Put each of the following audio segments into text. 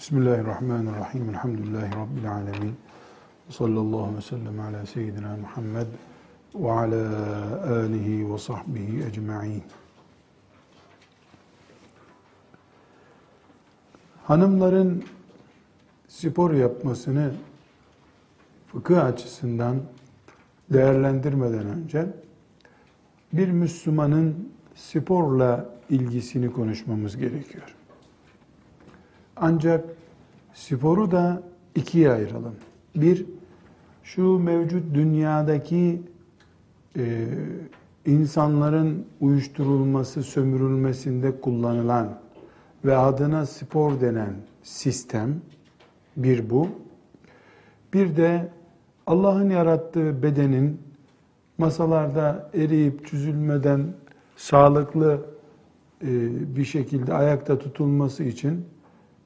Bismillahirrahmanirrahim. Elhamdülillahi Rabbil alemin. Sallallahu ve sellem ala seyyidina Muhammed ve ala alihi ve sahbihi ecma'in. Hanımların spor yapmasını fıkıh açısından değerlendirmeden önce bir Müslümanın sporla ilgisini konuşmamız gerekiyor. Ancak sporu da ikiye ayıralım. Bir, şu mevcut dünyadaki e, insanların uyuşturulması, sömürülmesinde kullanılan ve adına spor denen sistem, bir bu. Bir de Allah'ın yarattığı bedenin masalarda eriyip çözülmeden sağlıklı e, bir şekilde ayakta tutulması için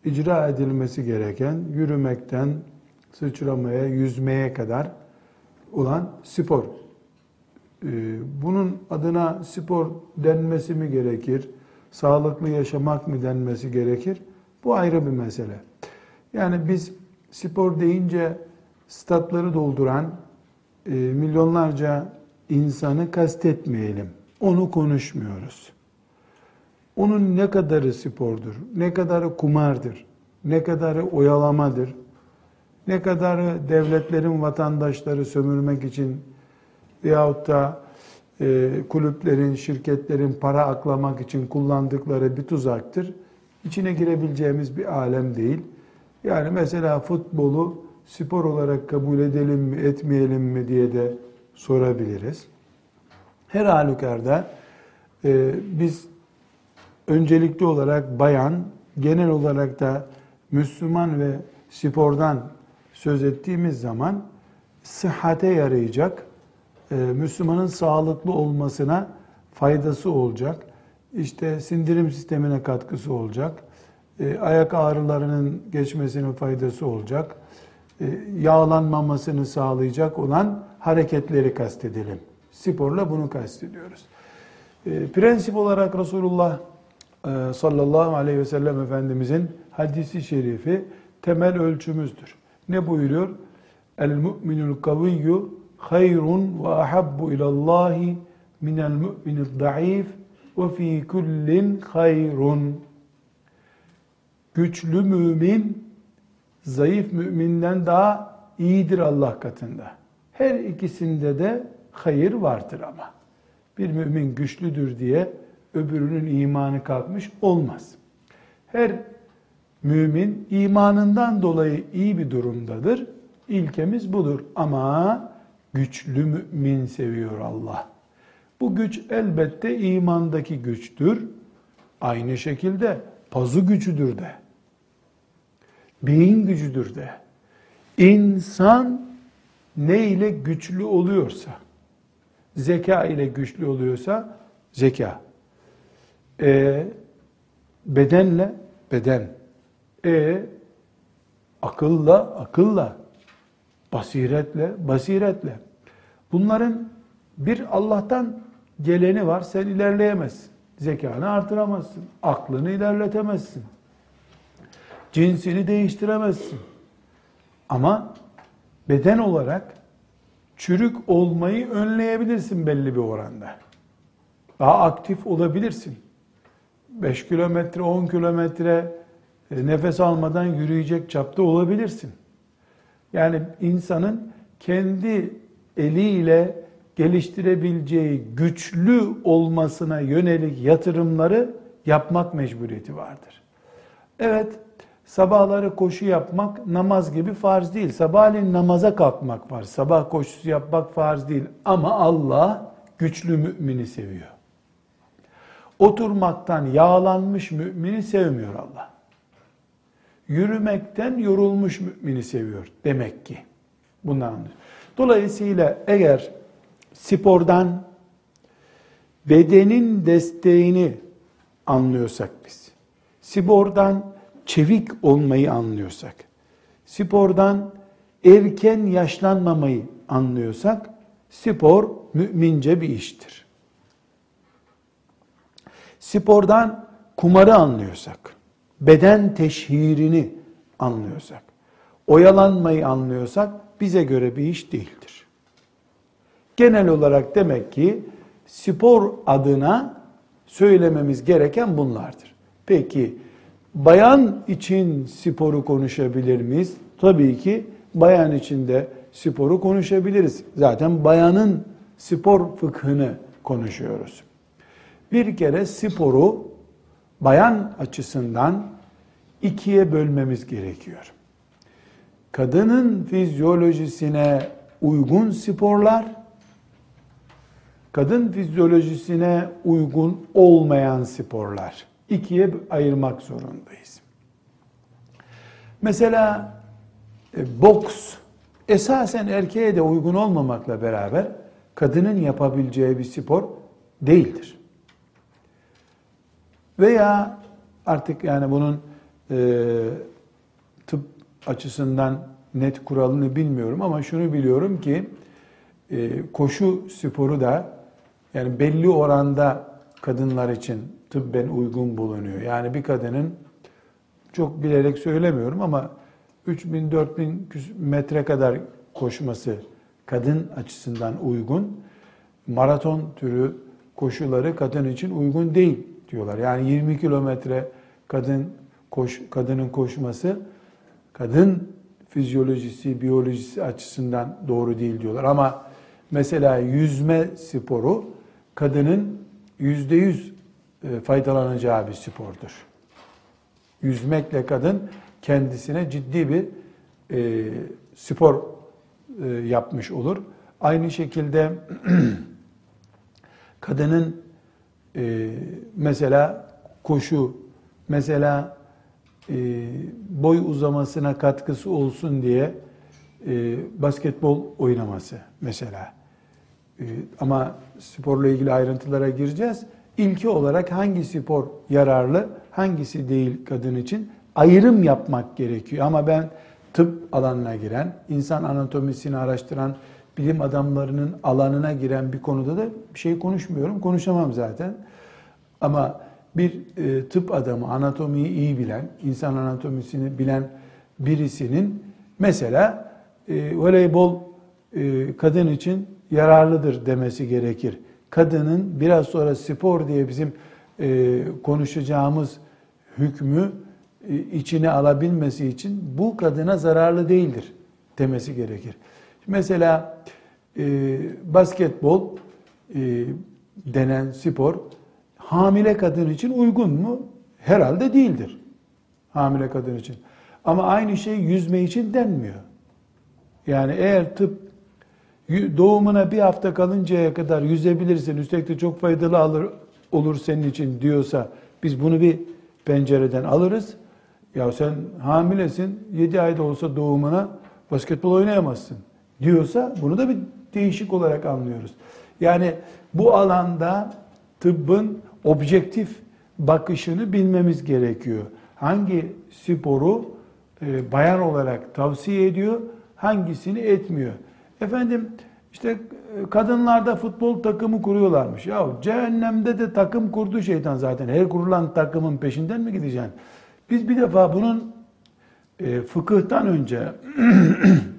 icra edilmesi gereken yürümekten sıçramaya, yüzmeye kadar olan spor. Ee, bunun adına spor denmesi mi gerekir? Sağlıklı yaşamak mı denmesi gerekir? Bu ayrı bir mesele. Yani biz spor deyince statları dolduran e, milyonlarca insanı kastetmeyelim. Onu konuşmuyoruz. Onun ne kadarı spordur, ne kadarı kumardır, ne kadarı oyalamadır, ne kadarı devletlerin vatandaşları sömürmek için veyahut da e, kulüplerin, şirketlerin para aklamak için kullandıkları bir tuzaktır. İçine girebileceğimiz bir alem değil. Yani mesela futbolu spor olarak kabul edelim mi, etmeyelim mi diye de sorabiliriz. Her halükarda e, biz öncelikli olarak bayan, genel olarak da Müslüman ve spordan söz ettiğimiz zaman sıhhate yarayacak, e, Müslümanın sağlıklı olmasına faydası olacak, işte sindirim sistemine katkısı olacak, e, ayak ağrılarının geçmesine faydası olacak, e, yağlanmamasını sağlayacak olan hareketleri kastedelim. Sporla bunu kastediyoruz. Prensip olarak Resulullah ee, sallallahu aleyhi ve sellem Efendimizin hadisi şerifi temel ölçümüzdür. Ne buyuruyor? El mu'minul kaviyyu hayrun ve ahabbu ilallahi minel mu'minid da'if ve fi kullin hayrun. Güçlü mümin zayıf müminden daha iyidir Allah katında. Her ikisinde de hayır vardır ama. Bir mümin güçlüdür diye öbürünün imanı kalkmış olmaz. Her mümin imanından dolayı iyi bir durumdadır. İlkemiz budur ama güçlü mümin seviyor Allah. Bu güç elbette imandaki güçtür. Aynı şekilde pazu gücüdür de. Beyin gücüdür de. İnsan ne ile güçlü oluyorsa, zeka ile güçlü oluyorsa zeka, e, bedenle beden. E, akılla akılla. Basiretle basiretle. Bunların bir Allah'tan geleni var. Sen ilerleyemezsin. Zekanı artıramazsın. Aklını ilerletemezsin. Cinsini değiştiremezsin. Ama beden olarak çürük olmayı önleyebilirsin belli bir oranda. Daha aktif olabilirsin. 5 kilometre, 10 kilometre e, nefes almadan yürüyecek çapta olabilirsin. Yani insanın kendi eliyle geliştirebileceği güçlü olmasına yönelik yatırımları yapmak mecburiyeti vardır. Evet, sabahları koşu yapmak namaz gibi farz değil. Sabahleyin namaza kalkmak var. Sabah koşusu yapmak farz değil. Ama Allah güçlü mümini seviyor oturmaktan yağlanmış mümini sevmiyor Allah. Yürümekten yorulmuş mümini seviyor demek ki. Bundan anlıyoruz. Dolayısıyla eğer spordan bedenin desteğini anlıyorsak biz, spordan çevik olmayı anlıyorsak, spordan erken yaşlanmamayı anlıyorsak, spor mümince bir iştir spordan kumarı anlıyorsak, beden teşhirini anlıyorsak, oyalanmayı anlıyorsak bize göre bir iş değildir. Genel olarak demek ki spor adına söylememiz gereken bunlardır. Peki bayan için sporu konuşabilir miyiz? Tabii ki bayan için de sporu konuşabiliriz. Zaten bayanın spor fıkhını konuşuyoruz. Bir kere sporu bayan açısından ikiye bölmemiz gerekiyor. Kadının fizyolojisine uygun sporlar, kadın fizyolojisine uygun olmayan sporlar. ikiye ayırmak zorundayız. Mesela e, boks esasen erkeğe de uygun olmamakla beraber kadının yapabileceği bir spor değildir. Veya artık yani bunun e, tıp açısından net kuralını bilmiyorum ama şunu biliyorum ki e, koşu sporu da yani belli oranda kadınlar için tıbben uygun bulunuyor. Yani bir kadının çok bilerek söylemiyorum ama 3000-4000 metre kadar koşması kadın açısından uygun. Maraton türü koşuları kadın için uygun değil diyorlar. Yani 20 kilometre kadın koş, kadının koşması kadın fizyolojisi, biyolojisi açısından doğru değil diyorlar. Ama mesela yüzme sporu kadının yüzde yüz e, faydalanacağı bir spordur. Yüzmekle kadın kendisine ciddi bir e, spor e, yapmış olur. Aynı şekilde kadının e, mesela koşu, mesela e, boy uzamasına katkısı olsun diye e, basketbol oynaması mesela. E, ama sporla ilgili ayrıntılara gireceğiz. İlki olarak hangi spor yararlı, hangisi değil kadın için ayrım yapmak gerekiyor. Ama ben tıp alanına giren, insan anatomisini araştıran bilim adamlarının alanına giren bir konuda da bir şey konuşmuyorum. Konuşamam zaten. Ama bir e, tıp adamı, anatomiyi iyi bilen, insan anatomisini bilen birisinin mesela e, voleybol e, kadın için yararlıdır demesi gerekir. Kadının biraz sonra spor diye bizim e, konuşacağımız hükmü e, içine alabilmesi için bu kadına zararlı değildir demesi gerekir. Mesela e, basketbol e, denen spor hamile kadın için uygun mu? Herhalde değildir. Hamile kadın için. Ama aynı şey yüzme için denmiyor. Yani eğer tıp doğumuna bir hafta kalıncaya kadar yüzebilirsin, üstelik de çok faydalı alır, olur senin için diyorsa biz bunu bir pencereden alırız. Ya sen hamilesin, 7 ayda olsa doğumuna basketbol oynayamazsın diyorsa bunu da bir değişik olarak anlıyoruz. Yani bu alanda tıbbın objektif bakışını bilmemiz gerekiyor. Hangi sporu e, bayan olarak tavsiye ediyor, hangisini etmiyor. Efendim işte e, kadınlarda futbol takımı kuruyorlarmış. Ya cehennemde de takım kurdu şeytan zaten. Her kurulan takımın peşinden mi gideceksin? Biz bir defa bunun e, fıkıhtan önce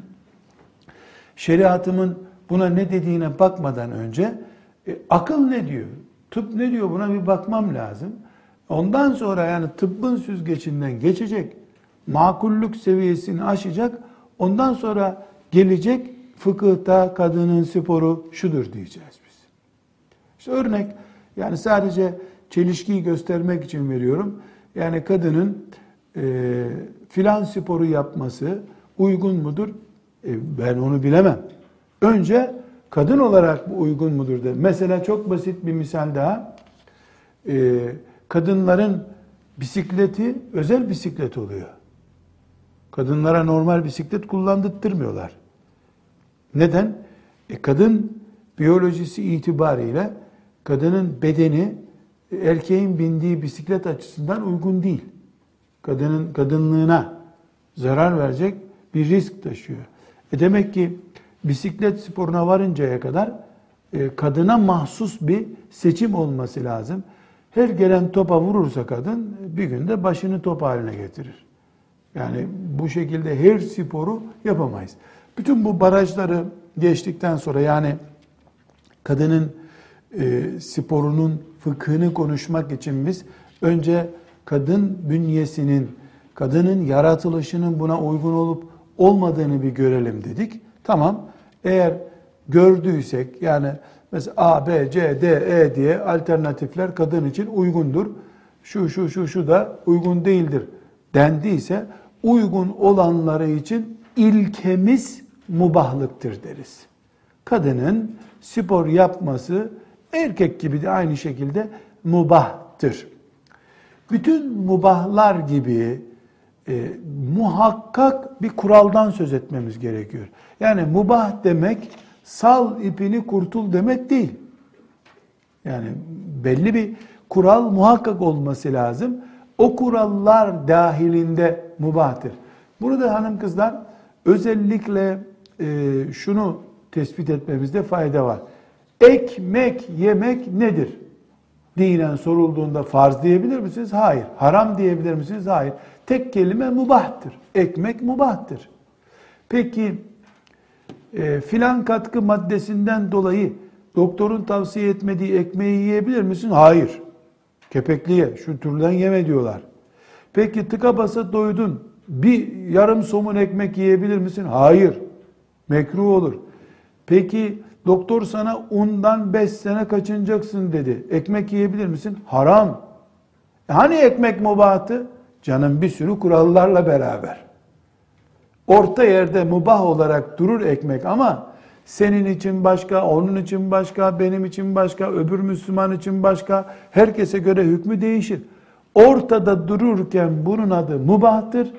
şeriatımın buna ne dediğine bakmadan önce e, akıl ne diyor? Tıp ne diyor? Buna bir bakmam lazım. Ondan sonra yani tıbbın süzgecinden geçecek, makullük seviyesini aşacak. Ondan sonra gelecek fıkıhta kadının sporu şudur diyeceğiz biz. İşte örnek yani sadece çelişkiyi göstermek için veriyorum. Yani kadının e, filan sporu yapması uygun mudur? E, ben onu bilemem. Önce kadın olarak bu uygun mudur de. Mesela çok basit bir misal daha. E, kadınların bisikleti özel bisiklet oluyor. Kadınlara normal bisiklet kullandırtmıyorlar. Neden? E, kadın biyolojisi itibariyle kadının bedeni erkeğin bindiği bisiklet açısından uygun değil. Kadının kadınlığına zarar verecek bir risk taşıyor. E demek ki bisiklet sporuna varıncaya kadar e, kadına mahsus bir seçim olması lazım. Her gelen topa vurursa kadın bir günde başını top haline getirir. Yani bu şekilde her sporu yapamayız. Bütün bu barajları geçtikten sonra yani kadının e, sporunun fıkhını konuşmak için biz önce kadın bünyesinin, kadının yaratılışının buna uygun olup olmadığını bir görelim dedik. Tamam. Eğer gördüysek yani mesela A, B, C, D, E diye alternatifler kadın için uygundur. Şu, şu, şu, şu da uygun değildir dendiyse uygun olanları için ilkemiz mubahlıktır deriz. Kadının spor yapması erkek gibi de aynı şekilde mubahtır. Bütün mubahlar gibi e, muhakkak bir kuraldan söz etmemiz gerekiyor. Yani mubah demek sal ipini kurtul demek değil. Yani belli bir kural muhakkak olması lazım. O kurallar dahilinde mubahtır. Burada hanım kızlar özellikle e, şunu tespit etmemizde fayda var. Ekmek yemek nedir? Dinen sorulduğunda farz diyebilir misiniz? Hayır. Haram diyebilir misiniz? Hayır. Tek kelime mubahtır. Ekmek mubahtır. Peki e, filan katkı maddesinden dolayı doktorun tavsiye etmediği ekmeği yiyebilir misin? Hayır. Kepekliye, şu türden yeme diyorlar. Peki tıka basa doydun, bir yarım somun ekmek yiyebilir misin? Hayır. Mekruh olur. Peki doktor sana undan 5 sene kaçınacaksın dedi. Ekmek yiyebilir misin? Haram. E hani ekmek mubahtı? Canım bir sürü kurallarla beraber. Orta yerde mubah olarak durur ekmek ama senin için başka, onun için başka, benim için başka, öbür Müslüman için başka. Herkese göre hükmü değişir. Ortada dururken bunun adı mubahtır.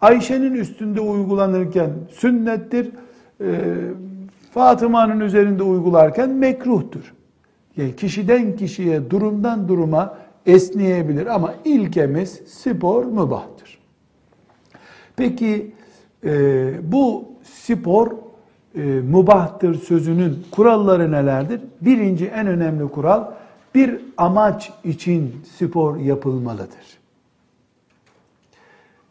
Ayşe'nin üstünde uygulanırken sünnettir. Ee, Fatıma'nın üzerinde uygularken mekruhtur. Yani kişiden kişiye, durumdan duruma esneyebilir ama ilkemiz spor mübahtır. Peki e, bu spor e, mubahtır sözünün kuralları nelerdir? Birinci en önemli kural bir amaç için spor yapılmalıdır.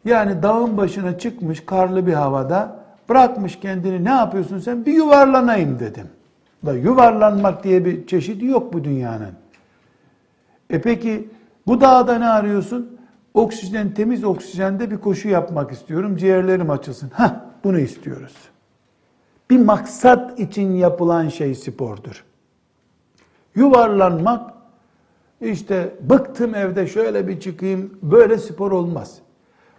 Yani dağın başına çıkmış karlı bir havada bırakmış kendini ne yapıyorsun sen? Bir yuvarlanayım dedim. Da yuvarlanmak diye bir çeşidi yok bu dünyanın. E peki bu dağda ne arıyorsun? Oksijen, temiz oksijende bir koşu yapmak istiyorum. Ciğerlerim açılsın. Ha, bunu istiyoruz. Bir maksat için yapılan şey spordur. Yuvarlanmak, işte bıktım evde şöyle bir çıkayım, böyle spor olmaz.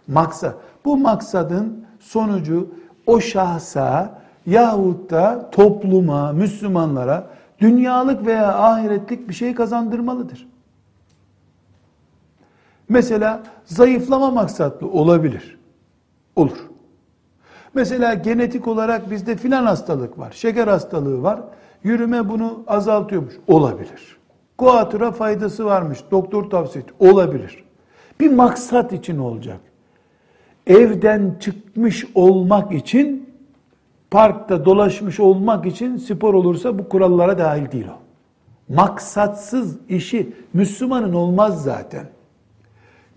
Maksat. Bu maksadın sonucu o şahsa yahut da topluma, Müslümanlara dünyalık veya ahiretlik bir şey kazandırmalıdır. Mesela zayıflama maksatlı olabilir. Olur. Mesela genetik olarak bizde filan hastalık var, şeker hastalığı var. Yürüme bunu azaltıyormuş. Olabilir. Kuatıra faydası varmış. Doktor tavsiye etti. Olabilir. Bir maksat için olacak. Evden çıkmış olmak için, parkta dolaşmış olmak için spor olursa bu kurallara dahil değil o. Maksatsız işi Müslümanın olmaz zaten.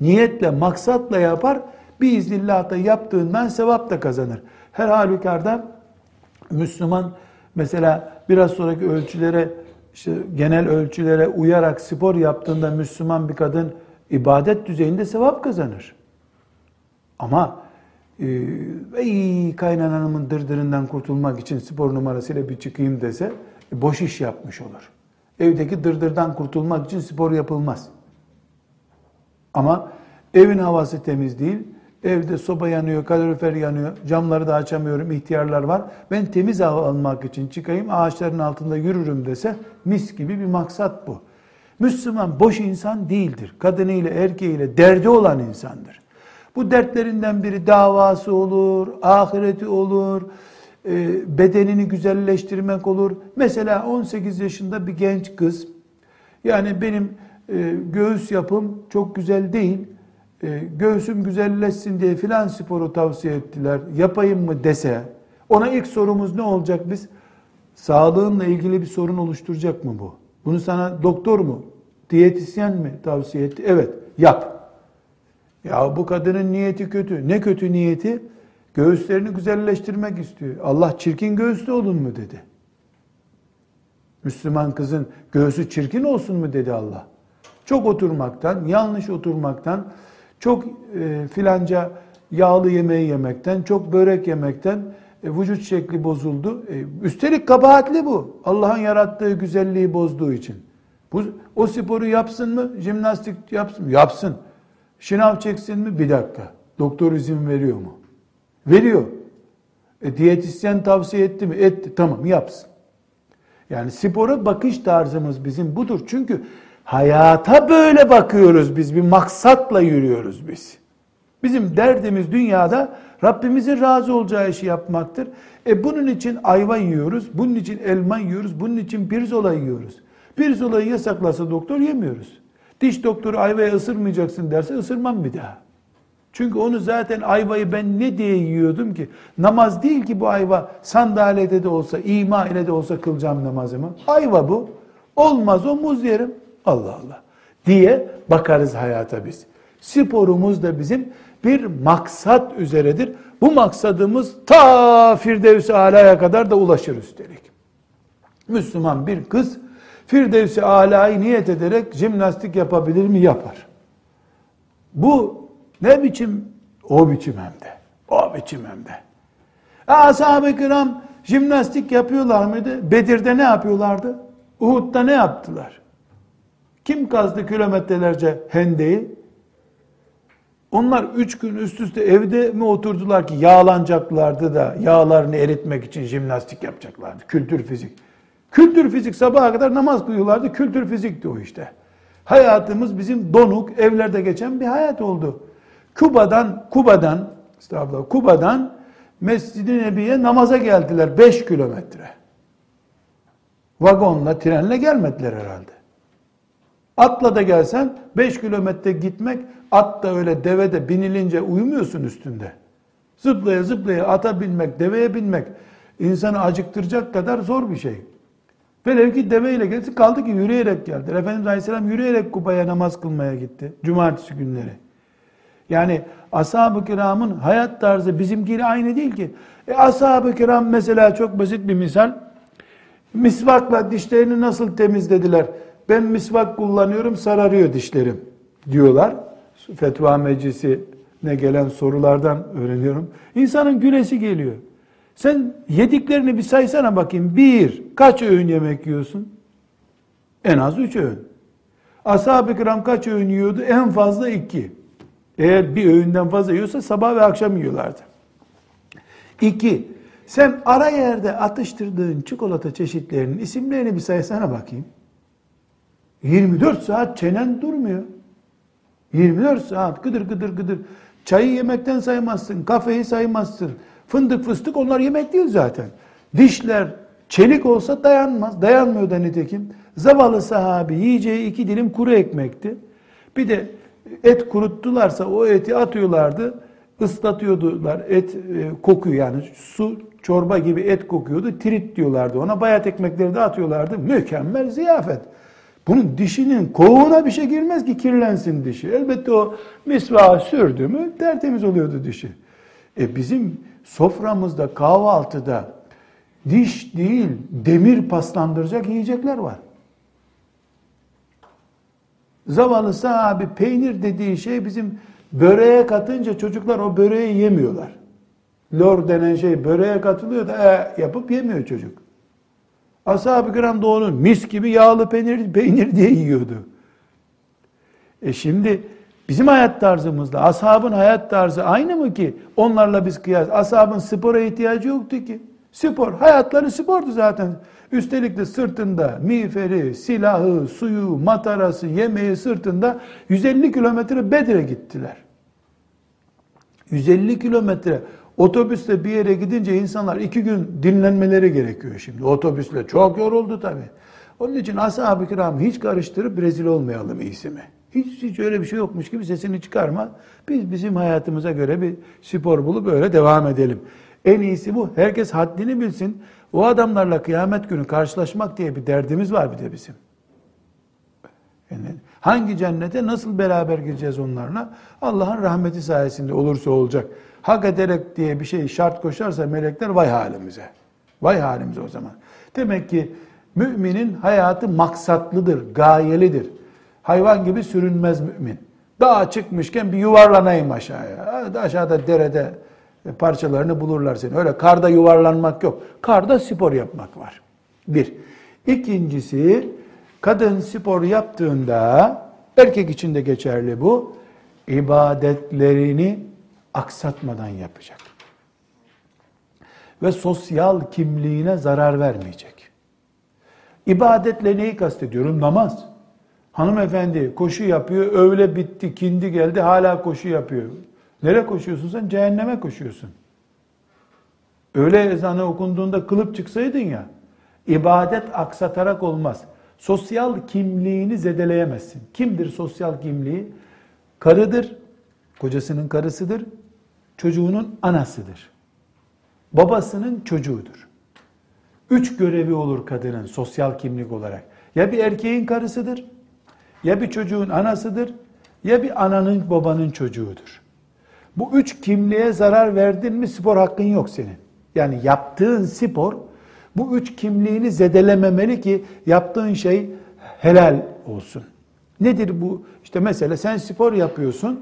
Niyetle, maksatla yapar, biiznillah da yaptığından sevap da kazanır. Her halükarda Müslüman mesela biraz sonraki ölçülere işte genel ölçülere uyarak spor yaptığında Müslüman bir kadın ibadet düzeyinde sevap kazanır. Ama e, ey kaynanamın dırdırından kurtulmak için spor numarasıyla bir çıkayım dese e, boş iş yapmış olur. Evdeki dırdırdan kurtulmak için spor yapılmaz. Ama evin havası temiz değil, Evde soba yanıyor, kalorifer yanıyor, camları da açamıyorum, ihtiyarlar var. Ben temiz hava almak için çıkayım, ağaçların altında yürürüm dese mis gibi bir maksat bu. Müslüman boş insan değildir. Kadınıyla, erkeğiyle derdi olan insandır. Bu dertlerinden biri davası olur, ahireti olur, e, bedenini güzelleştirmek olur. Mesela 18 yaşında bir genç kız, yani benim e, göğüs yapım çok güzel değil, e, göğsüm güzelleşsin diye filan sporu tavsiye ettiler. Yapayım mı dese ona ilk sorumuz ne olacak biz? Sağlığınla ilgili bir sorun oluşturacak mı bu? Bunu sana doktor mu, diyetisyen mi tavsiye etti? Evet, yap. Ya bu kadının niyeti kötü. Ne kötü niyeti? Göğüslerini güzelleştirmek istiyor. Allah çirkin göğüslü olun mu dedi. Müslüman kızın göğsü çirkin olsun mu dedi Allah. Çok oturmaktan, yanlış oturmaktan, çok e, filanca yağlı yemeği yemekten, çok börek yemekten e, vücut şekli bozuldu. E, üstelik kabahatli bu. Allah'ın yarattığı güzelliği bozduğu için. Bu, o sporu yapsın mı? Jimnastik yapsın mı? Yapsın. Şınav çeksin mi? Bir dakika. Doktor izin veriyor mu? Veriyor. E, diyetisyen tavsiye etti mi? Etti. Tamam yapsın. Yani spora bakış tarzımız bizim budur. Çünkü hayata böyle bakıyoruz biz. Bir maksatla yürüyoruz biz. Bizim derdimiz dünyada Rabbimizin razı olacağı işi yapmaktır. E bunun için ayva yiyoruz, bunun için elma yiyoruz, bunun için pirzola yiyoruz. Pirzolayı yasaklasa doktor yemiyoruz. Diş doktoru ayvaya ısırmayacaksın derse ısırmam bir daha. Çünkü onu zaten ayvayı ben ne diye yiyordum ki? Namaz değil ki bu ayva sandalyede de olsa, ima ile de olsa kılacağım namazımı. Ayva bu. Olmaz o muz yerim. Allah Allah. Diye bakarız hayata biz. Sporumuz da bizim bir maksat üzeredir. Bu maksadımız ta Firdevs-i Ala'ya kadar da ulaşır üstelik. Müslüman bir kız Firdevs-i Ala'yı niyet ederek jimnastik yapabilir mi? Yapar. Bu ne biçim? O biçim hem de. O biçim hem de. Ashab-ı kiram jimnastik yapıyorlar mıydı? Bedir'de ne yapıyorlardı? Uhud'da ne yaptılar? Kim kazdı kilometrelerce hendeyi? Onlar üç gün üst üste evde mi oturdular ki yağlanacaklardı da yağlarını eritmek için jimnastik yapacaklardı. Kültür fizik. Kültür fizik sabaha kadar namaz kılıyorlardı. Kültür fizikti o işte. Hayatımız bizim donuk, evlerde geçen bir hayat oldu. Kuba'dan, Kuba'dan, estağfurullah, Kuba'dan Mescid-i Nebi'ye namaza geldiler 5 kilometre. Vagonla, trenle gelmediler herhalde. Atla da gelsen 5 kilometre gitmek, at da öyle deve de binilince uyumuyorsun üstünde. Zıplaya zıplaya ata binmek, deveye binmek insanı acıktıracak kadar zor bir şey. Velev ki deveyle gelsin kaldı ki yürüyerek geldi. Efendimiz Aleyhisselam yürüyerek Kuba'ya namaz kılmaya gitti. Cumartesi günleri. Yani ashab-ı kiramın hayat tarzı bizimkiyle aynı değil ki. E, ashab-ı kiram mesela çok basit bir misal. Misvakla dişlerini nasıl temizlediler? Ben misvak kullanıyorum sararıyor dişlerim diyorlar. Fetva meclisine gelen sorulardan öğreniyorum. İnsanın gülesi geliyor. Sen yediklerini bir saysana bakayım. Bir, kaç öğün yemek yiyorsun? En az üç öğün. Ashab-ı kiram kaç öğün yiyordu? En fazla iki. Eğer bir öğünden fazla yiyorsa sabah ve akşam yiyorlardı. İki, sen ara yerde atıştırdığın çikolata çeşitlerinin isimlerini bir saysana bakayım. 24 saat çenen durmuyor. 24 saat gıdır gıdır gıdır. Çayı yemekten saymazsın, kafeyi saymazsın. Fındık fıstık onlar yemek değil zaten. Dişler çelik olsa dayanmaz. Dayanmıyor da nitekim. Zavallı sahabi yiyeceği iki dilim kuru ekmekti. Bir de et kuruttularsa o eti atıyorlardı. ıslatıyordular. Et e, kokuyor yani su çorba gibi et kokuyordu. Trit diyorlardı ona. Bayat ekmekleri de atıyorlardı. Mükemmel ziyafet. Bunun dişinin kovuğuna bir şey girmez ki kirlensin dişi. Elbette o misvağı sürdü mü tertemiz oluyordu dişi. E bizim soframızda kahvaltıda diş değil demir paslandıracak yiyecekler var. Zavallı sahabi peynir dediği şey bizim böreğe katınca çocuklar o böreği yemiyorlar. Lor denen şey böreğe katılıyor da e, yapıp yemiyor çocuk. Ashab-ı kiram da onun mis gibi yağlı peynir, peynir diye yiyordu. E şimdi bizim hayat tarzımızla ashabın hayat tarzı aynı mı ki? Onlarla biz kıyas. Ashabın spora ihtiyacı yoktu ki. Spor, hayatları spordu zaten. Üstelik de sırtında miğferi, silahı, suyu, matarası, yemeği sırtında 150 kilometre Bedir'e gittiler. 150 kilometre otobüsle bir yere gidince insanlar iki gün dinlenmeleri gerekiyor şimdi. Otobüsle çok yoruldu tabi. Onun için ashab-ı kiram hiç karıştırıp rezil olmayalım iyisi mi? Hiç, hiç öyle bir şey yokmuş gibi sesini çıkarma. Biz bizim hayatımıza göre bir spor bulup böyle devam edelim. En iyisi bu. Herkes haddini bilsin. O adamlarla kıyamet günü karşılaşmak diye bir derdimiz var bir de bizim. Yani Hangi cennete nasıl beraber gireceğiz onlarla? Allah'ın rahmeti sayesinde olursa olacak. Hak ederek diye bir şey şart koşarsa melekler vay halimize. Vay halimize o zaman. Demek ki müminin hayatı maksatlıdır, gayelidir. Hayvan gibi sürünmez mümin. Dağa çıkmışken bir yuvarlanayım aşağıya. Aşağıda derede parçalarını bulurlar seni. Öyle karda yuvarlanmak yok. Karda spor yapmak var. Bir. İkincisi kadın spor yaptığında erkek için de geçerli bu. ibadetlerini aksatmadan yapacak. Ve sosyal kimliğine zarar vermeyecek. İbadetle neyi kastediyorum? Namaz. Hanımefendi koşu yapıyor, öğle bitti, kindi geldi, hala koşu yapıyor. Nereye koşuyorsun sen? Cehenneme koşuyorsun. Öğle ezanı okunduğunda kılıp çıksaydın ya, ibadet aksatarak olmaz. Sosyal kimliğini zedeleyemezsin. Kimdir sosyal kimliği? Karıdır, kocasının karısıdır, çocuğunun anasıdır. Babasının çocuğudur. Üç görevi olur kadının sosyal kimlik olarak. Ya bir erkeğin karısıdır, ya bir çocuğun anasıdır, ya bir ananın babanın çocuğudur. Bu üç kimliğe zarar verdin mi spor hakkın yok senin. Yani yaptığın spor bu üç kimliğini zedelememeli ki yaptığın şey helal olsun. Nedir bu? İşte mesela sen spor yapıyorsun.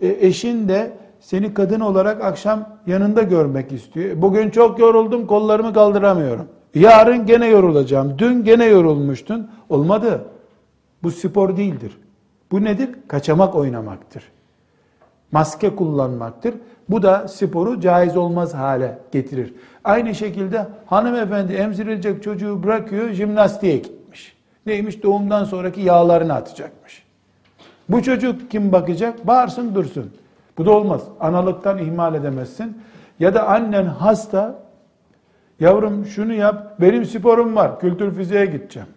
E, eşin de seni kadın olarak akşam yanında görmek istiyor. Bugün çok yoruldum, kollarımı kaldıramıyorum. Yarın gene yorulacağım. Dün gene yorulmuştun. Olmadı. Bu spor değildir. Bu nedir? Kaçamak oynamaktır. Maske kullanmaktır. Bu da sporu caiz olmaz hale getirir. Aynı şekilde hanımefendi emzirilecek çocuğu bırakıyor, jimnastiğe gitmiş. Neymiş? Doğumdan sonraki yağlarını atacakmış. Bu çocuk kim bakacak? Bağırsın dursun. Bu da olmaz. Analıktan ihmal edemezsin. Ya da annen hasta, yavrum şunu yap, benim sporum var, kültür fiziğe gideceğim.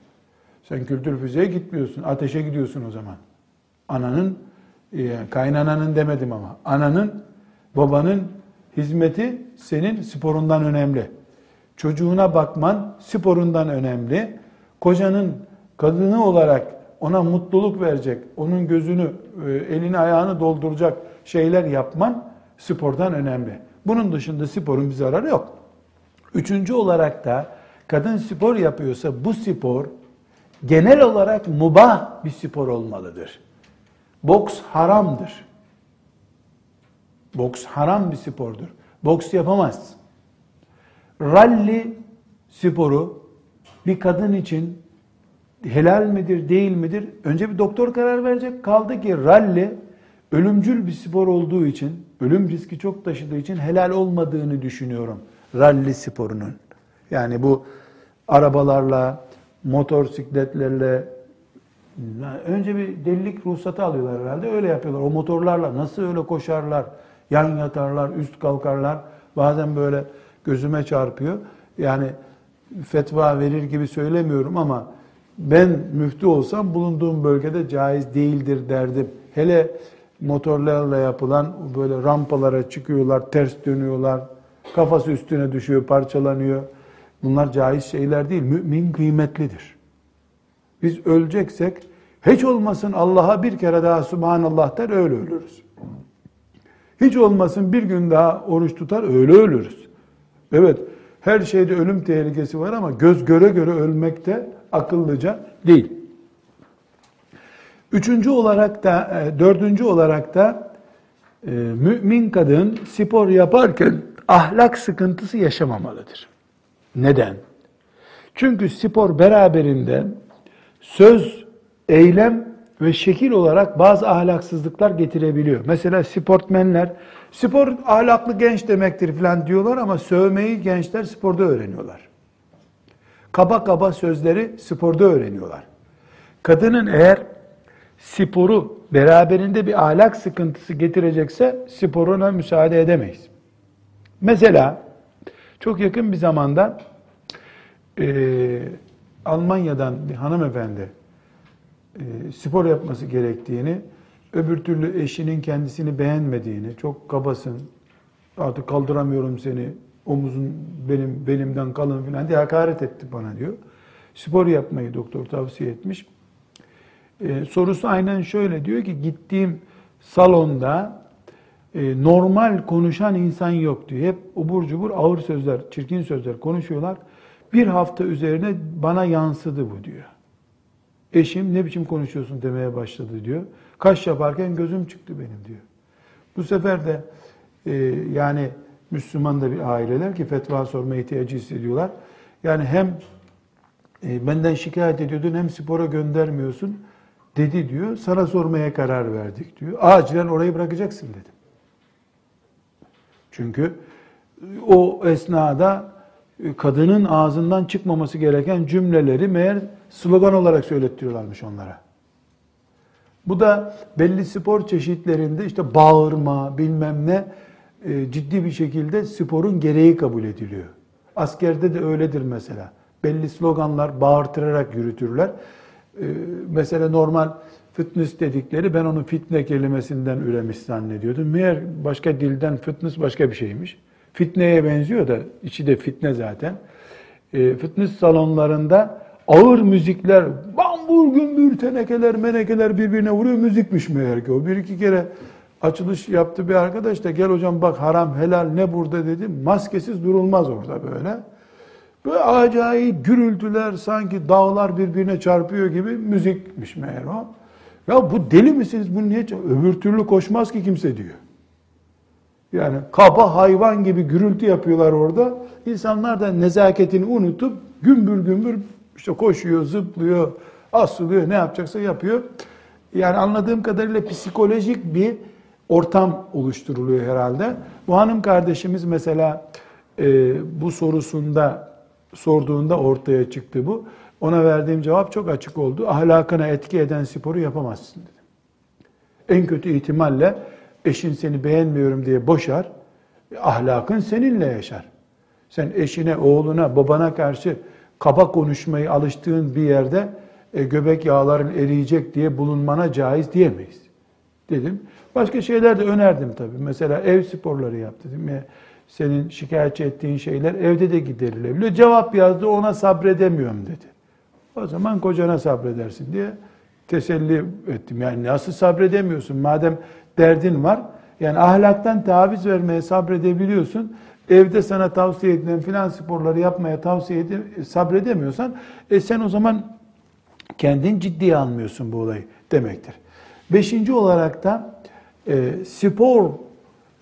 Sen kültür fiziğe gitmiyorsun, ateşe gidiyorsun o zaman. Ananın, e, kaynananın demedim ama, ananın, babanın hizmeti senin sporundan önemli. Çocuğuna bakman sporundan önemli. Kocanın kadını olarak ona mutluluk verecek, onun gözünü, e, elini ayağını dolduracak şeyler yapman spordan önemli. Bunun dışında sporun bir zararı yok. Üçüncü olarak da kadın spor yapıyorsa bu spor genel olarak mubah bir spor olmalıdır. Boks haramdır. Boks haram bir spordur. Boks yapamaz. Rally sporu bir kadın için helal midir değil midir? Önce bir doktor karar verecek. Kaldı ki rally ölümcül bir spor olduğu için, ölüm riski çok taşıdığı için helal olmadığını düşünüyorum rally sporunun. Yani bu arabalarla, motosikletlerle önce bir delilik ruhsatı alıyorlar herhalde. Öyle yapıyorlar. O motorlarla nasıl öyle koşarlar, yan yatarlar, üst kalkarlar. Bazen böyle gözüme çarpıyor. Yani fetva verir gibi söylemiyorum ama ben müftü olsam bulunduğum bölgede caiz değildir derdim. Hele motorlarla yapılan böyle rampalara çıkıyorlar, ters dönüyorlar, kafası üstüne düşüyor, parçalanıyor. Bunlar caiz şeyler değil. Mümin kıymetlidir. Biz öleceksek hiç olmasın Allah'a bir kere daha Subhanallah der öyle ölürüz. Hiç olmasın bir gün daha oruç tutar öyle ölürüz. Evet her şeyde ölüm tehlikesi var ama göz göre göre ölmek de akıllıca değil. Üçüncü olarak da, e, dördüncü olarak da e, mümin kadın spor yaparken ahlak sıkıntısı yaşamamalıdır. Neden? Çünkü spor beraberinde söz, eylem ve şekil olarak bazı ahlaksızlıklar getirebiliyor. Mesela sportmenler, spor ahlaklı genç demektir falan diyorlar ama sövmeyi gençler sporda öğreniyorlar. Kaba kaba sözleri sporda öğreniyorlar. Kadının eğer sporu beraberinde bir ahlak sıkıntısı getirecekse sporuna müsaade edemeyiz. Mesela çok yakın bir zamanda e, Almanya'dan bir hanımefendi e, spor yapması gerektiğini, öbür türlü eşinin kendisini beğenmediğini, çok kabasın, artık kaldıramıyorum seni, omuzun benim belimden kalın filan diye hakaret etti bana diyor. Spor yapmayı doktor tavsiye etmiş. E, sorusu aynen şöyle diyor ki gittiğim salonda e, normal konuşan insan yok diyor. Hep ubur cubur ağır sözler, çirkin sözler konuşuyorlar. Bir hafta üzerine bana yansıdı bu diyor. Eşim ne biçim konuşuyorsun demeye başladı diyor. Kaş yaparken gözüm çıktı benim diyor. Bu sefer de e, yani Müslüman da bir aileler ki fetva sorma ihtiyacı hissediyorlar. Yani hem e, benden şikayet ediyordun hem spora göndermiyorsun dedi diyor. Sana sormaya karar verdik diyor. Acilen orayı bırakacaksın dedim. Çünkü o esnada e, kadının ağzından çıkmaması gereken cümleleri meğer slogan olarak söylettiriyorlarmış onlara. Bu da belli spor çeşitlerinde işte bağırma bilmem ne e, ciddi bir şekilde sporun gereği kabul ediliyor. Askerde de öyledir mesela. Belli sloganlar bağırtırarak yürütürler. E, mesela normal fitness dedikleri ben onu fitne kelimesinden üremiş zannediyordum. Meğer başka dilden fitness başka bir şeymiş. Fitneye benziyor da içi de fitne zaten. E, fitness salonlarında ağır müzikler, bambur gümbür tenekeler, menekeler birbirine vuruyor. Müzikmiş meğer ki o. Bir iki kere açılış yaptı bir arkadaş da gel hocam bak haram helal ne burada dedi. Maskesiz durulmaz orada böyle. Böyle acayip gürültüler sanki dağlar birbirine çarpıyor gibi müzikmiş meğer o. Ya bu deli misiniz? Bu niye? Öbür türlü koşmaz ki kimse diyor. Yani kaba hayvan gibi gürültü yapıyorlar orada. İnsanlar da nezaketini unutup gümbür gümbür işte koşuyor, zıplıyor, asılıyor, ne yapacaksa yapıyor. Yani anladığım kadarıyla psikolojik bir ortam oluşturuluyor herhalde. Bu hanım kardeşimiz mesela e, bu sorusunda sorduğunda ortaya çıktı bu. Ona verdiğim cevap çok açık oldu. Ahlakına etki eden sporu yapamazsın dedim. En kötü ihtimalle eşin seni beğenmiyorum diye boşar. Ahlakın seninle yaşar. Sen eşine, oğluna, babana karşı kaba konuşmayı alıştığın bir yerde e, göbek yağların eriyecek diye bulunmana caiz diyemeyiz. Dedim. Başka şeyler de önerdim tabii. Mesela ev sporları yap dedim. Ya, senin şikayetçi ettiğin şeyler evde de giderilebiliyor. Cevap yazdı ona sabredemiyorum dedi. O zaman kocana sabredersin diye teselli ettim. Yani nasıl sabredemiyorsun? Madem derdin var, yani ahlaktan taviz vermeye sabredebiliyorsun. Evde sana tavsiye edilen filan sporları yapmaya tavsiye edip sabredemiyorsan e sen o zaman kendin ciddiye almıyorsun bu olayı demektir. Beşinci olarak da e, spor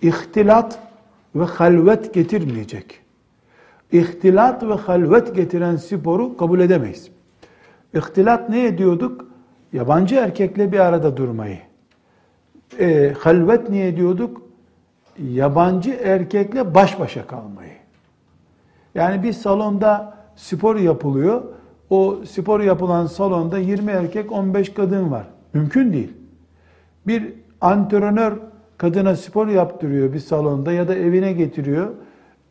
ihtilat ve halvet getirmeyecek. İhtilat ve halvet getiren sporu kabul edemeyiz. İhtilat ne ediyorduk? Yabancı erkekle bir arada durmayı. E, halvet niye ediyorduk? Yabancı erkekle baş başa kalmayı. Yani bir salonda spor yapılıyor. O spor yapılan salonda 20 erkek 15 kadın var. Mümkün değil. Bir antrenör kadına spor yaptırıyor bir salonda ya da evine getiriyor.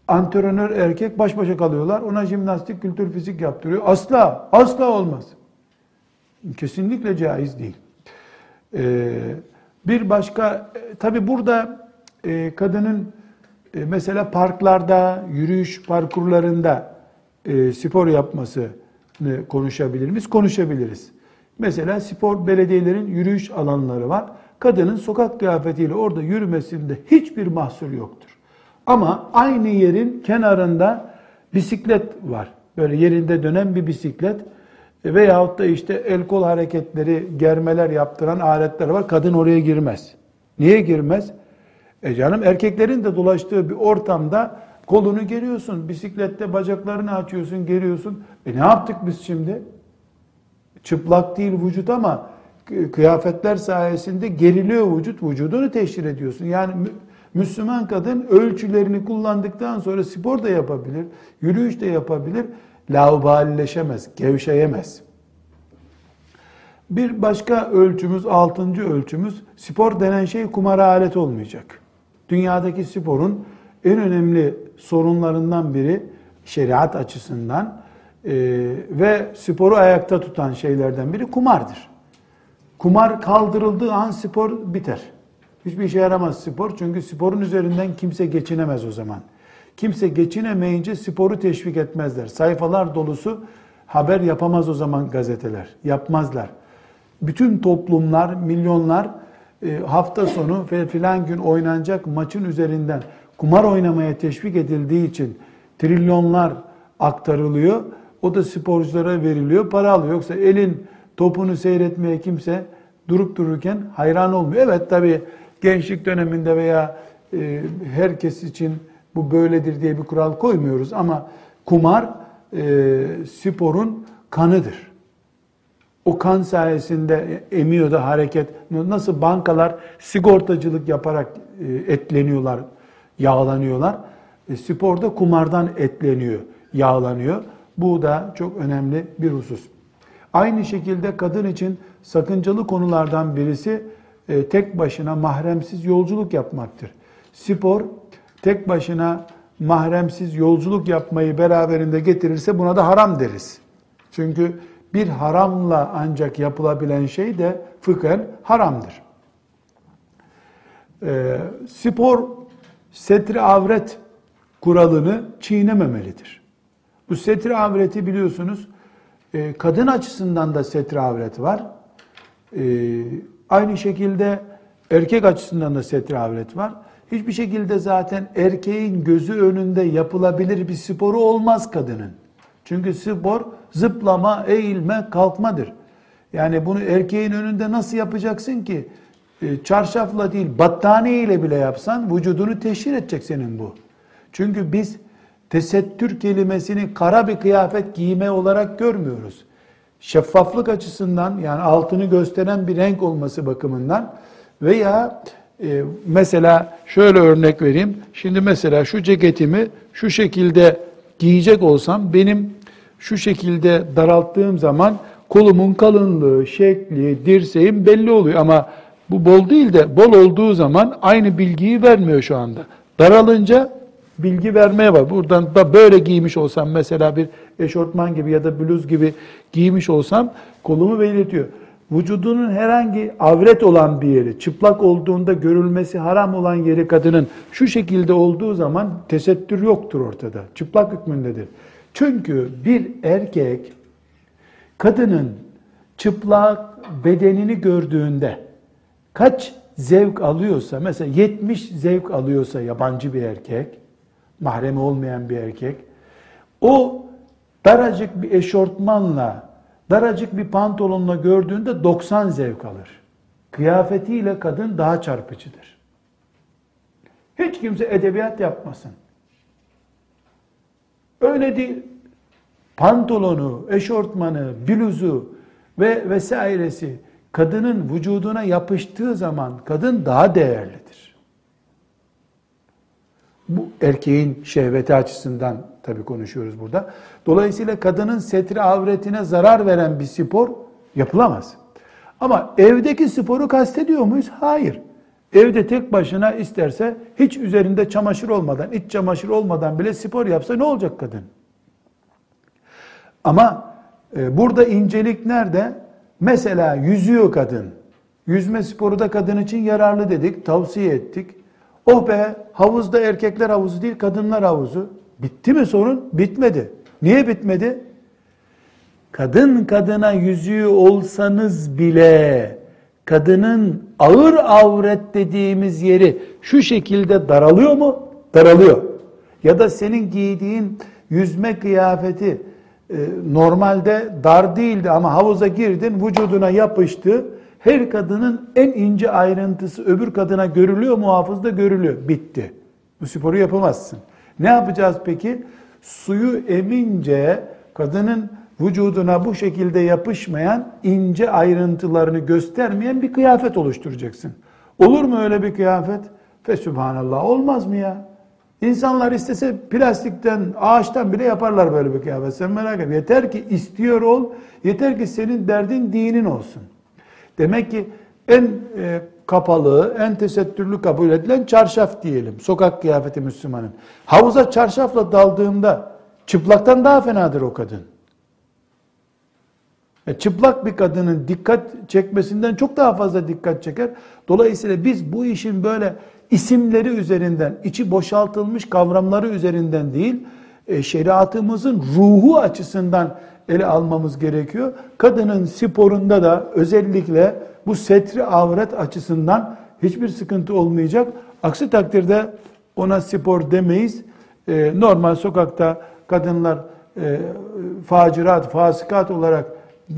Antrenör erkek baş başa kalıyorlar. Ona jimnastik, kültür, fizik yaptırıyor. Asla, asla olmaz. Kesinlikle caiz değil. Ee, bir başka, tabi burada e, kadının e, mesela parklarda, yürüyüş parkurlarında e, spor yapması konuşabilir miyiz? Konuşabiliriz. Mesela spor belediyelerin yürüyüş alanları var. Kadının sokak kıyafetiyle orada yürümesinde hiçbir mahsur yoktur. Ama aynı yerin kenarında bisiklet var. Böyle yerinde dönen bir bisiklet veyahut da işte el kol hareketleri, germeler yaptıran aletler var. Kadın oraya girmez. Niye girmez? E canım erkeklerin de dolaştığı bir ortamda kolunu geriyorsun, bisiklette bacaklarını açıyorsun, geriyorsun. E ne yaptık biz şimdi? Çıplak değil vücut ama kıyafetler sayesinde geriliyor vücut, vücudunu teşhir ediyorsun. Yani Müslüman kadın ölçülerini kullandıktan sonra spor da yapabilir, yürüyüş de yapabilir. Laubalileşemez, gevşeyemez. Bir başka ölçümüz, altıncı ölçümüz, spor denen şey kumara alet olmayacak. Dünyadaki sporun en önemli sorunlarından biri şeriat açısından e, ve sporu ayakta tutan şeylerden biri kumardır. Kumar kaldırıldığı an spor biter. Hiçbir işe yaramaz spor çünkü sporun üzerinden kimse geçinemez o zaman. Kimse geçinemeyince sporu teşvik etmezler. Sayfalar dolusu haber yapamaz o zaman gazeteler. Yapmazlar. bütün toplumlar, milyonlar e, hafta sonu filan gün oynanacak maçın üzerinden kumar oynamaya teşvik edildiği için trilyonlar aktarılıyor. O da sporculara veriliyor, para alıyor. Yoksa elin topunu seyretmeye kimse durup dururken hayran olmuyor. Evet tabi gençlik döneminde veya e, herkes için bu böyledir diye bir kural koymuyoruz ama kumar e, sporun kanıdır. O kan sayesinde emiyor da hareket. Nasıl bankalar sigortacılık yaparak e, etleniyorlar, yağlanıyorlar. E, sporda kumardan etleniyor, yağlanıyor. Bu da çok önemli bir husus. Aynı şekilde kadın için sakıncalı konulardan birisi tek başına mahremsiz yolculuk yapmaktır. Spor tek başına mahremsiz yolculuk yapmayı beraberinde getirirse buna da haram deriz. Çünkü bir haramla ancak yapılabilen şey de fıkhen haramdır. E, spor setri avret kuralını çiğnememelidir. Bu setri avreti biliyorsunuz e, kadın açısından da setri avret var. E, aynı şekilde erkek açısından da setri avret var. Hiçbir şekilde zaten erkeğin gözü önünde yapılabilir bir sporu olmaz kadının. Çünkü spor zıplama, eğilme, kalkmadır. Yani bunu erkeğin önünde nasıl yapacaksın ki? E, çarşafla değil, battaniye ile bile yapsan vücudunu teşhir edecek senin bu. Çünkü biz tesettür kelimesini kara bir kıyafet giyme olarak görmüyoruz. Şeffaflık açısından yani altını gösteren bir renk olması bakımından veya e, mesela şöyle örnek vereyim. Şimdi mesela şu ceketimi şu şekilde giyecek olsam benim şu şekilde daralttığım zaman kolumun kalınlığı, şekli, dirseğim belli oluyor ama bu bol değil de bol olduğu zaman aynı bilgiyi vermiyor şu anda. Daralınca bilgi vermeye var. Buradan da böyle giymiş olsam mesela bir eşortman gibi ya da bluz gibi giymiş olsam kolumu belirtiyor. Vücudunun herhangi avret olan bir yeri, çıplak olduğunda görülmesi haram olan yeri kadının şu şekilde olduğu zaman tesettür yoktur ortada. Çıplak hükmündedir. Çünkü bir erkek kadının çıplak bedenini gördüğünde kaç zevk alıyorsa, mesela 70 zevk alıyorsa yabancı bir erkek, mahremi olmayan bir erkek, o daracık bir eşortmanla, daracık bir pantolonla gördüğünde 90 zevk alır. Kıyafetiyle kadın daha çarpıcıdır. Hiç kimse edebiyat yapmasın. Öyle değil. Pantolonu, eşortmanı, bluzu ve vesairesi kadının vücuduna yapıştığı zaman kadın daha değerlidir. Bu erkeğin şehveti açısından tabii konuşuyoruz burada. Dolayısıyla kadının setri avretine zarar veren bir spor yapılamaz. Ama evdeki sporu kastediyor muyuz? Hayır. Evde tek başına isterse hiç üzerinde çamaşır olmadan, iç çamaşır olmadan bile spor yapsa ne olacak kadın? Ama e, burada incelik nerede? Mesela yüzüyor kadın. Yüzme sporu da kadın için yararlı dedik, tavsiye ettik. Oh be havuzda erkekler havuzu değil kadınlar havuzu. Bitti mi sorun? Bitmedi. Niye bitmedi? Kadın kadına yüzüğü olsanız bile kadının ağır avret dediğimiz yeri şu şekilde daralıyor mu? Daralıyor. Ya da senin giydiğin yüzme kıyafeti e, normalde dar değildi ama havuza girdin vücuduna yapıştı. Her kadının en ince ayrıntısı öbür kadına görülüyor, muhafızda görülüyor. Bitti. Bu sporu yapamazsın. Ne yapacağız peki? Suyu emince kadının vücuduna bu şekilde yapışmayan, ince ayrıntılarını göstermeyen bir kıyafet oluşturacaksın. Olur mu öyle bir kıyafet? Fesübhanallah olmaz mı ya? İnsanlar istese plastikten, ağaçtan bile yaparlar böyle bir kıyafet. Sen merak etme. Yeter ki istiyor ol, yeter ki senin derdin dinin olsun. Demek ki en e, kapalı, en tesettürlü kabul edilen çarşaf diyelim. Sokak kıyafeti Müslümanın. Havuza çarşafla daldığında çıplaktan daha fenadır o kadın. E, çıplak bir kadının dikkat çekmesinden çok daha fazla dikkat çeker. Dolayısıyla biz bu işin böyle isimleri üzerinden, içi boşaltılmış kavramları üzerinden değil, e, şeriatımızın ruhu açısından ele almamız gerekiyor. Kadının sporunda da özellikle bu setri avret açısından hiçbir sıkıntı olmayacak. Aksi takdirde ona spor demeyiz. Ee, normal sokakta kadınlar e, facirat, fasıkat olarak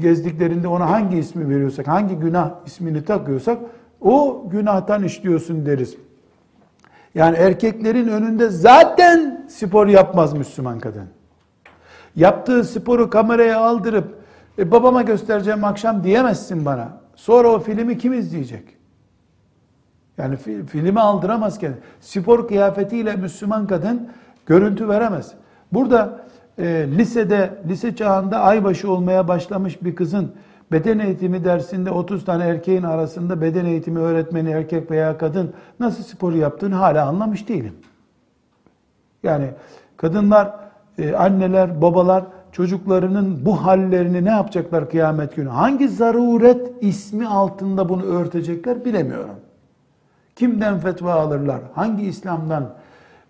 gezdiklerinde ona hangi ismi veriyorsak, hangi günah ismini takıyorsak o günahtan işliyorsun deriz. Yani erkeklerin önünde zaten spor yapmaz Müslüman kadın. Yaptığı sporu kameraya aldırıp e, babama göstereceğim akşam diyemezsin bana. Sonra o filmi kim izleyecek? Yani fi, filmi aldıramaz kendini. Spor kıyafetiyle Müslüman kadın görüntü veremez. Burada e, lisede, lise çağında aybaşı olmaya başlamış bir kızın beden eğitimi dersinde 30 tane erkeğin arasında beden eğitimi öğretmeni erkek veya kadın nasıl spor yaptığını hala anlamış değilim. Yani kadınlar, e, anneler, babalar çocuklarının bu hallerini ne yapacaklar kıyamet günü? Hangi zaruret ismi altında bunu örtecekler bilemiyorum. Kimden fetva alırlar? Hangi İslam'dan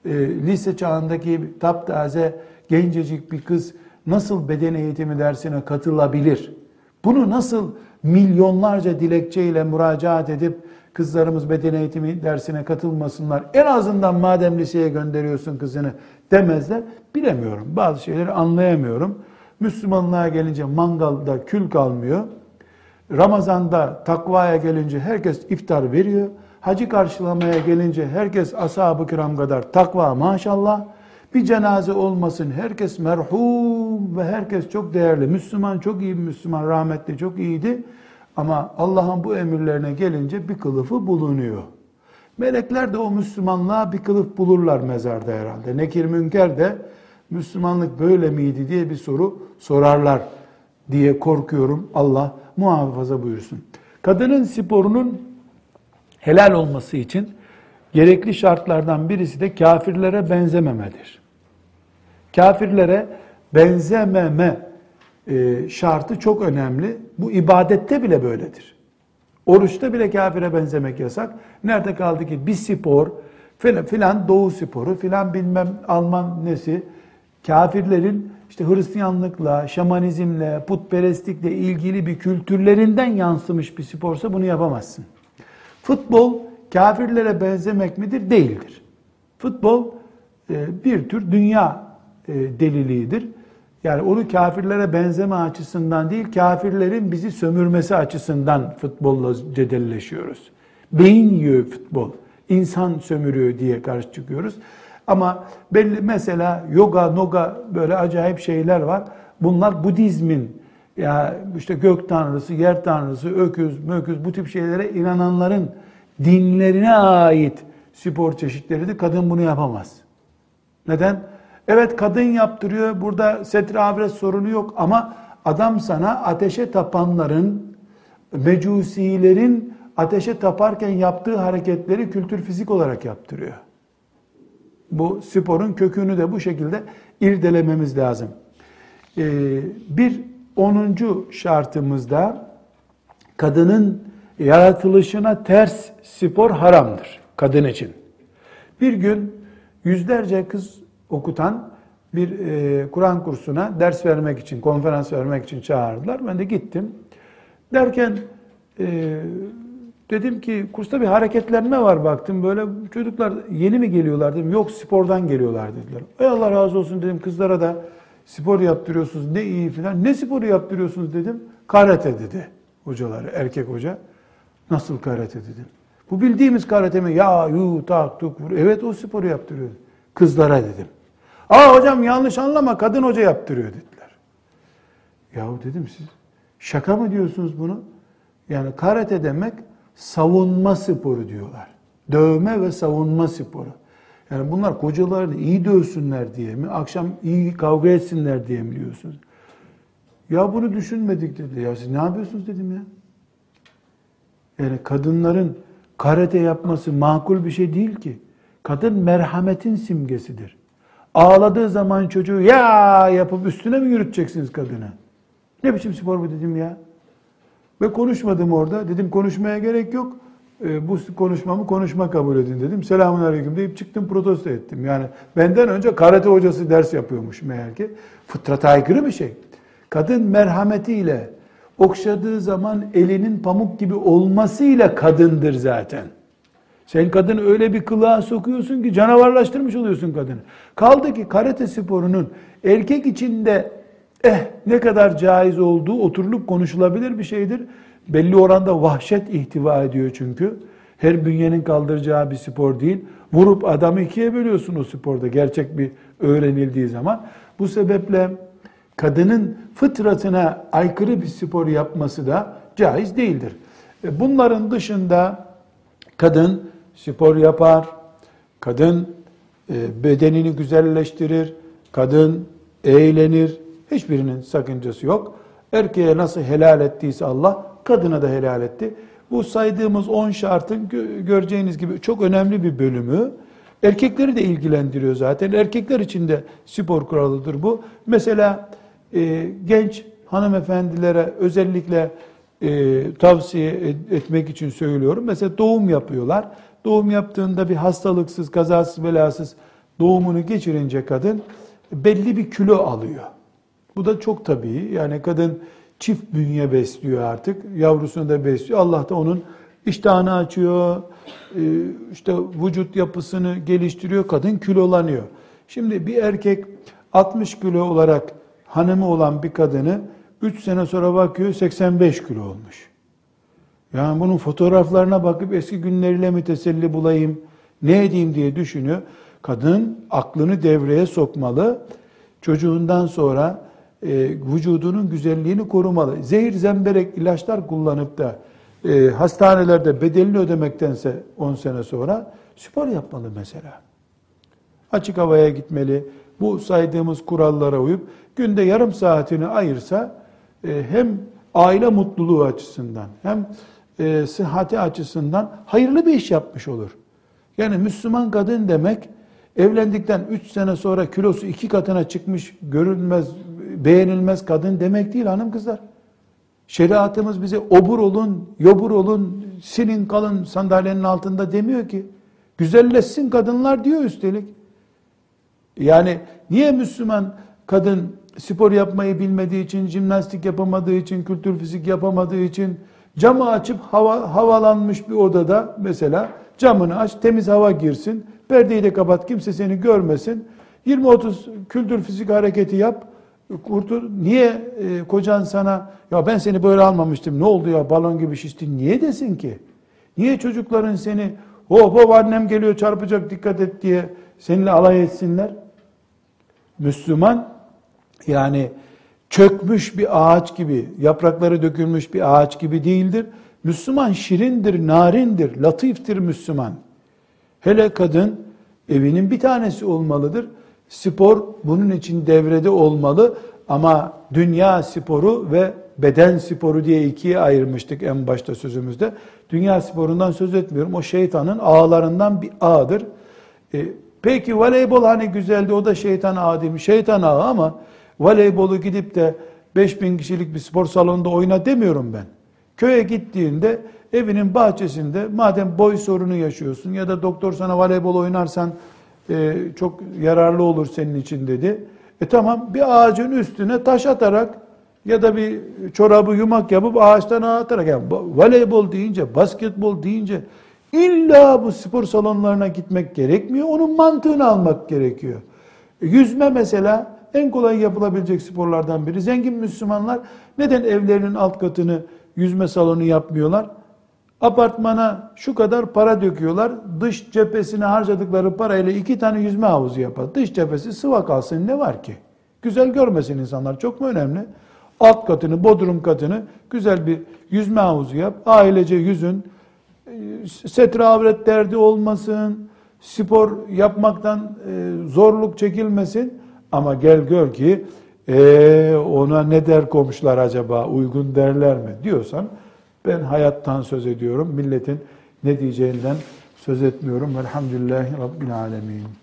e, lise çağındaki taptaze gencecik bir kız nasıl beden eğitimi dersine katılabilir? Bunu nasıl milyonlarca dilekçeyle müracaat edip kızlarımız beden eğitimi dersine katılmasınlar. En azından madem liseye gönderiyorsun kızını demezler. Bilemiyorum. Bazı şeyleri anlayamıyorum. Müslümanlığa gelince mangalda kül kalmıyor. Ramazanda takvaya gelince herkes iftar veriyor. Hacı karşılamaya gelince herkes ashab-ı kiram kadar takva maşallah. Bir cenaze olmasın herkes merhum ve herkes çok değerli. Müslüman çok iyi bir Müslüman rahmetli çok iyiydi. Ama Allah'ın bu emirlerine gelince bir kılıfı bulunuyor. Melekler de o Müslümanlığa bir kılıf bulurlar mezarda herhalde. Nekir Münker de Müslümanlık böyle miydi diye bir soru sorarlar diye korkuyorum. Allah muhafaza buyursun. Kadının sporunun helal olması için gerekli şartlardan birisi de kafirlere benzememedir. Kafirlere benzememe e, şartı çok önemli. Bu ibadette bile böyledir. Oruçta bile kafire benzemek yasak. Nerede kaldı ki bir spor, filan, filan doğu sporu, filan bilmem Alman nesi, kafirlerin işte Hristiyanlıkla, şamanizmle, putperestlikle ilgili bir kültürlerinden yansımış bir sporsa bunu yapamazsın. Futbol kafirlere benzemek midir? Değildir. Futbol e, bir tür dünya e, deliliğidir. Yani onu kafirlere benzeme açısından değil, kafirlerin bizi sömürmesi açısından futbolla cedelleşiyoruz. Beyin yiyor futbol, insan sömürüyor diye karşı çıkıyoruz. Ama belli mesela yoga, noga böyle acayip şeyler var. Bunlar Budizmin ya işte gök tanrısı, yer tanrısı, öküz, möküz bu tip şeylere inananların dinlerine ait spor çeşitleridir. Kadın bunu yapamaz. Neden? Evet kadın yaptırıyor. Burada setri avret sorunu yok ama adam sana ateşe tapanların, mecusilerin ateşe taparken yaptığı hareketleri kültür fizik olarak yaptırıyor. Bu sporun kökünü de bu şekilde irdelememiz lazım. Ee, bir onuncu şartımızda kadının yaratılışına ters spor haramdır kadın için. Bir gün yüzlerce kız okutan bir e, Kur'an kursuna ders vermek için, konferans vermek için çağırdılar. Ben de gittim. Derken e, dedim ki kursta bir hareketlenme var baktım. Böyle çocuklar yeni mi geliyorlar dedim. Yok spordan geliyorlar dediler. Ey Allah razı olsun dedim kızlara da spor yaptırıyorsunuz ne iyi filan. Ne sporu yaptırıyorsunuz dedim. Karate dedi hocaları, erkek hoca. Nasıl karate dedim. Bu bildiğimiz karate mi? Ya yu tak tuk. Evet o sporu yaptırıyor. Kızlara dedim. Aa hocam yanlış anlama kadın hoca yaptırıyor dediler. Yahu dedim siz şaka mı diyorsunuz bunu? Yani karate demek savunma sporu diyorlar. Dövme ve savunma sporu. Yani bunlar kocalarını iyi dövsünler diye mi? Akşam iyi kavga etsinler diye mi diyorsunuz? Ya bunu düşünmedik dedi. Ya siz ne yapıyorsunuz dedim ya. Yani kadınların karate yapması makul bir şey değil ki. Kadın merhametin simgesidir. Ağladığı zaman çocuğu ya yapıp üstüne mi yürüteceksiniz kadını? Ne biçim spor bu dedim ya. Ve konuşmadım orada. Dedim konuşmaya gerek yok. E, bu konuşmamı konuşma kabul edin dedim. Selamun aleyküm deyip çıktım protesto ettim. Yani benden önce karate hocası ders yapıyormuş meğer ki. Fıtrata aykırı bir şey. Kadın merhametiyle okşadığı zaman elinin pamuk gibi olmasıyla kadındır zaten. Sen kadını öyle bir kılığa sokuyorsun ki canavarlaştırmış oluyorsun kadını. Kaldı ki karate sporunun erkek içinde eh ne kadar caiz olduğu oturulup konuşulabilir bir şeydir. Belli oranda vahşet ihtiva ediyor çünkü. Her bünyenin kaldıracağı bir spor değil. Vurup adamı ikiye bölüyorsun o sporda gerçek bir öğrenildiği zaman. Bu sebeple kadının fıtratına aykırı bir spor yapması da caiz değildir. E, bunların dışında kadın spor yapar, kadın e, bedenini güzelleştirir, kadın eğlenir, hiçbirinin sakıncası yok. Erkeğe nasıl helal ettiyse Allah, kadına da helal etti. Bu saydığımız 10 şartın göreceğiniz gibi çok önemli bir bölümü. Erkekleri de ilgilendiriyor zaten. Erkekler için de spor kuralıdır bu. Mesela e, genç hanımefendilere özellikle e, tavsiye etmek için söylüyorum. Mesela doğum yapıyorlar. Doğum yaptığında bir hastalıksız, kazasız, belasız doğumunu geçirince kadın belli bir kilo alıyor. Bu da çok tabii. Yani kadın çift bünye besliyor artık. Yavrusunu da besliyor. Allah da onun iştahını açıyor. E, işte vücut yapısını geliştiriyor. Kadın kilolanıyor. Şimdi bir erkek 60 kilo olarak hanımı olan bir kadını 3 sene sonra bakıyor 85 kilo olmuş. Yani bunun fotoğraflarına bakıp eski günleriyle mi teselli bulayım, ne edeyim diye düşünüyor. Kadın aklını devreye sokmalı. Çocuğundan sonra e, vücudunun güzelliğini korumalı. Zehir zemberek ilaçlar kullanıp da e, hastanelerde bedelini ödemektense 10 sene sonra spor yapmalı mesela. Açık havaya gitmeli. Bu saydığımız kurallara uyup günde yarım saatini ayırsa e, hem aile mutluluğu açısından hem e, sıhhati açısından hayırlı bir iş yapmış olur. Yani Müslüman kadın demek evlendikten 3 sene sonra kilosu iki katına çıkmış görülmez, beğenilmez kadın demek değil hanım kızlar. Şeriatımız bize obur olun, yobur olun, sinin kalın sandalyenin altında demiyor ki. Güzelleşsin kadınlar diyor üstelik. Yani niye Müslüman kadın spor yapmayı bilmediği için, jimnastik yapamadığı için, kültür fizik yapamadığı için camı açıp hava, havalanmış bir odada mesela camını aç, temiz hava girsin, perdeyi de kapat, kimse seni görmesin. 20-30 kültür fizik hareketi yap, kurtul. Niye e, kocan sana, ya ben seni böyle almamıştım, ne oldu ya balon gibi şiştin, niye desin ki? Niye çocukların seni, hop hop annem geliyor çarpacak dikkat et diye seninle alay etsinler? Müslüman yani çökmüş bir ağaç gibi, yaprakları dökülmüş bir ağaç gibi değildir. Müslüman şirindir, narindir, latiftir Müslüman. Hele kadın evinin bir tanesi olmalıdır. Spor bunun için devrede olmalı ama dünya sporu ve beden sporu diye ikiye ayırmıştık en başta sözümüzde. Dünya sporundan söz etmiyorum. O şeytanın ağlarından bir ağdır. E, peki voleybol hani güzeldi o da şeytan ağı değil mi? Şeytan ağı ama voleybolu gidip de 5000 kişilik bir spor salonunda oyna demiyorum ben. Köye gittiğinde evinin bahçesinde madem boy sorunu yaşıyorsun ya da doktor sana voleybol oynarsan e, çok yararlı olur senin için dedi. E tamam bir ağacın üstüne taş atarak ya da bir çorabı yumak yapıp ağaçtan atarak yani voleybol deyince, basketbol deyince illa bu spor salonlarına gitmek gerekmiyor. Onun mantığını almak gerekiyor. Yüzme mesela en kolay yapılabilecek sporlardan biri. Zengin Müslümanlar neden evlerinin alt katını yüzme salonu yapmıyorlar? Apartmana şu kadar para döküyorlar. Dış cephesine harcadıkları parayla iki tane yüzme havuzu yapar. Dış cephesi sıva kalsın ne var ki? Güzel görmesin insanlar. Çok mu önemli? Alt katını, bodrum katını güzel bir yüzme havuzu yap. Ailece yüzün. Setre avret derdi olmasın. Spor yapmaktan e, zorluk çekilmesin. Ama gel gör ki ee, ona ne der komşular acaba uygun derler mi diyorsan ben hayattan söz ediyorum. Milletin ne diyeceğinden söz etmiyorum. Velhamdülillahi Rabbil Alemin.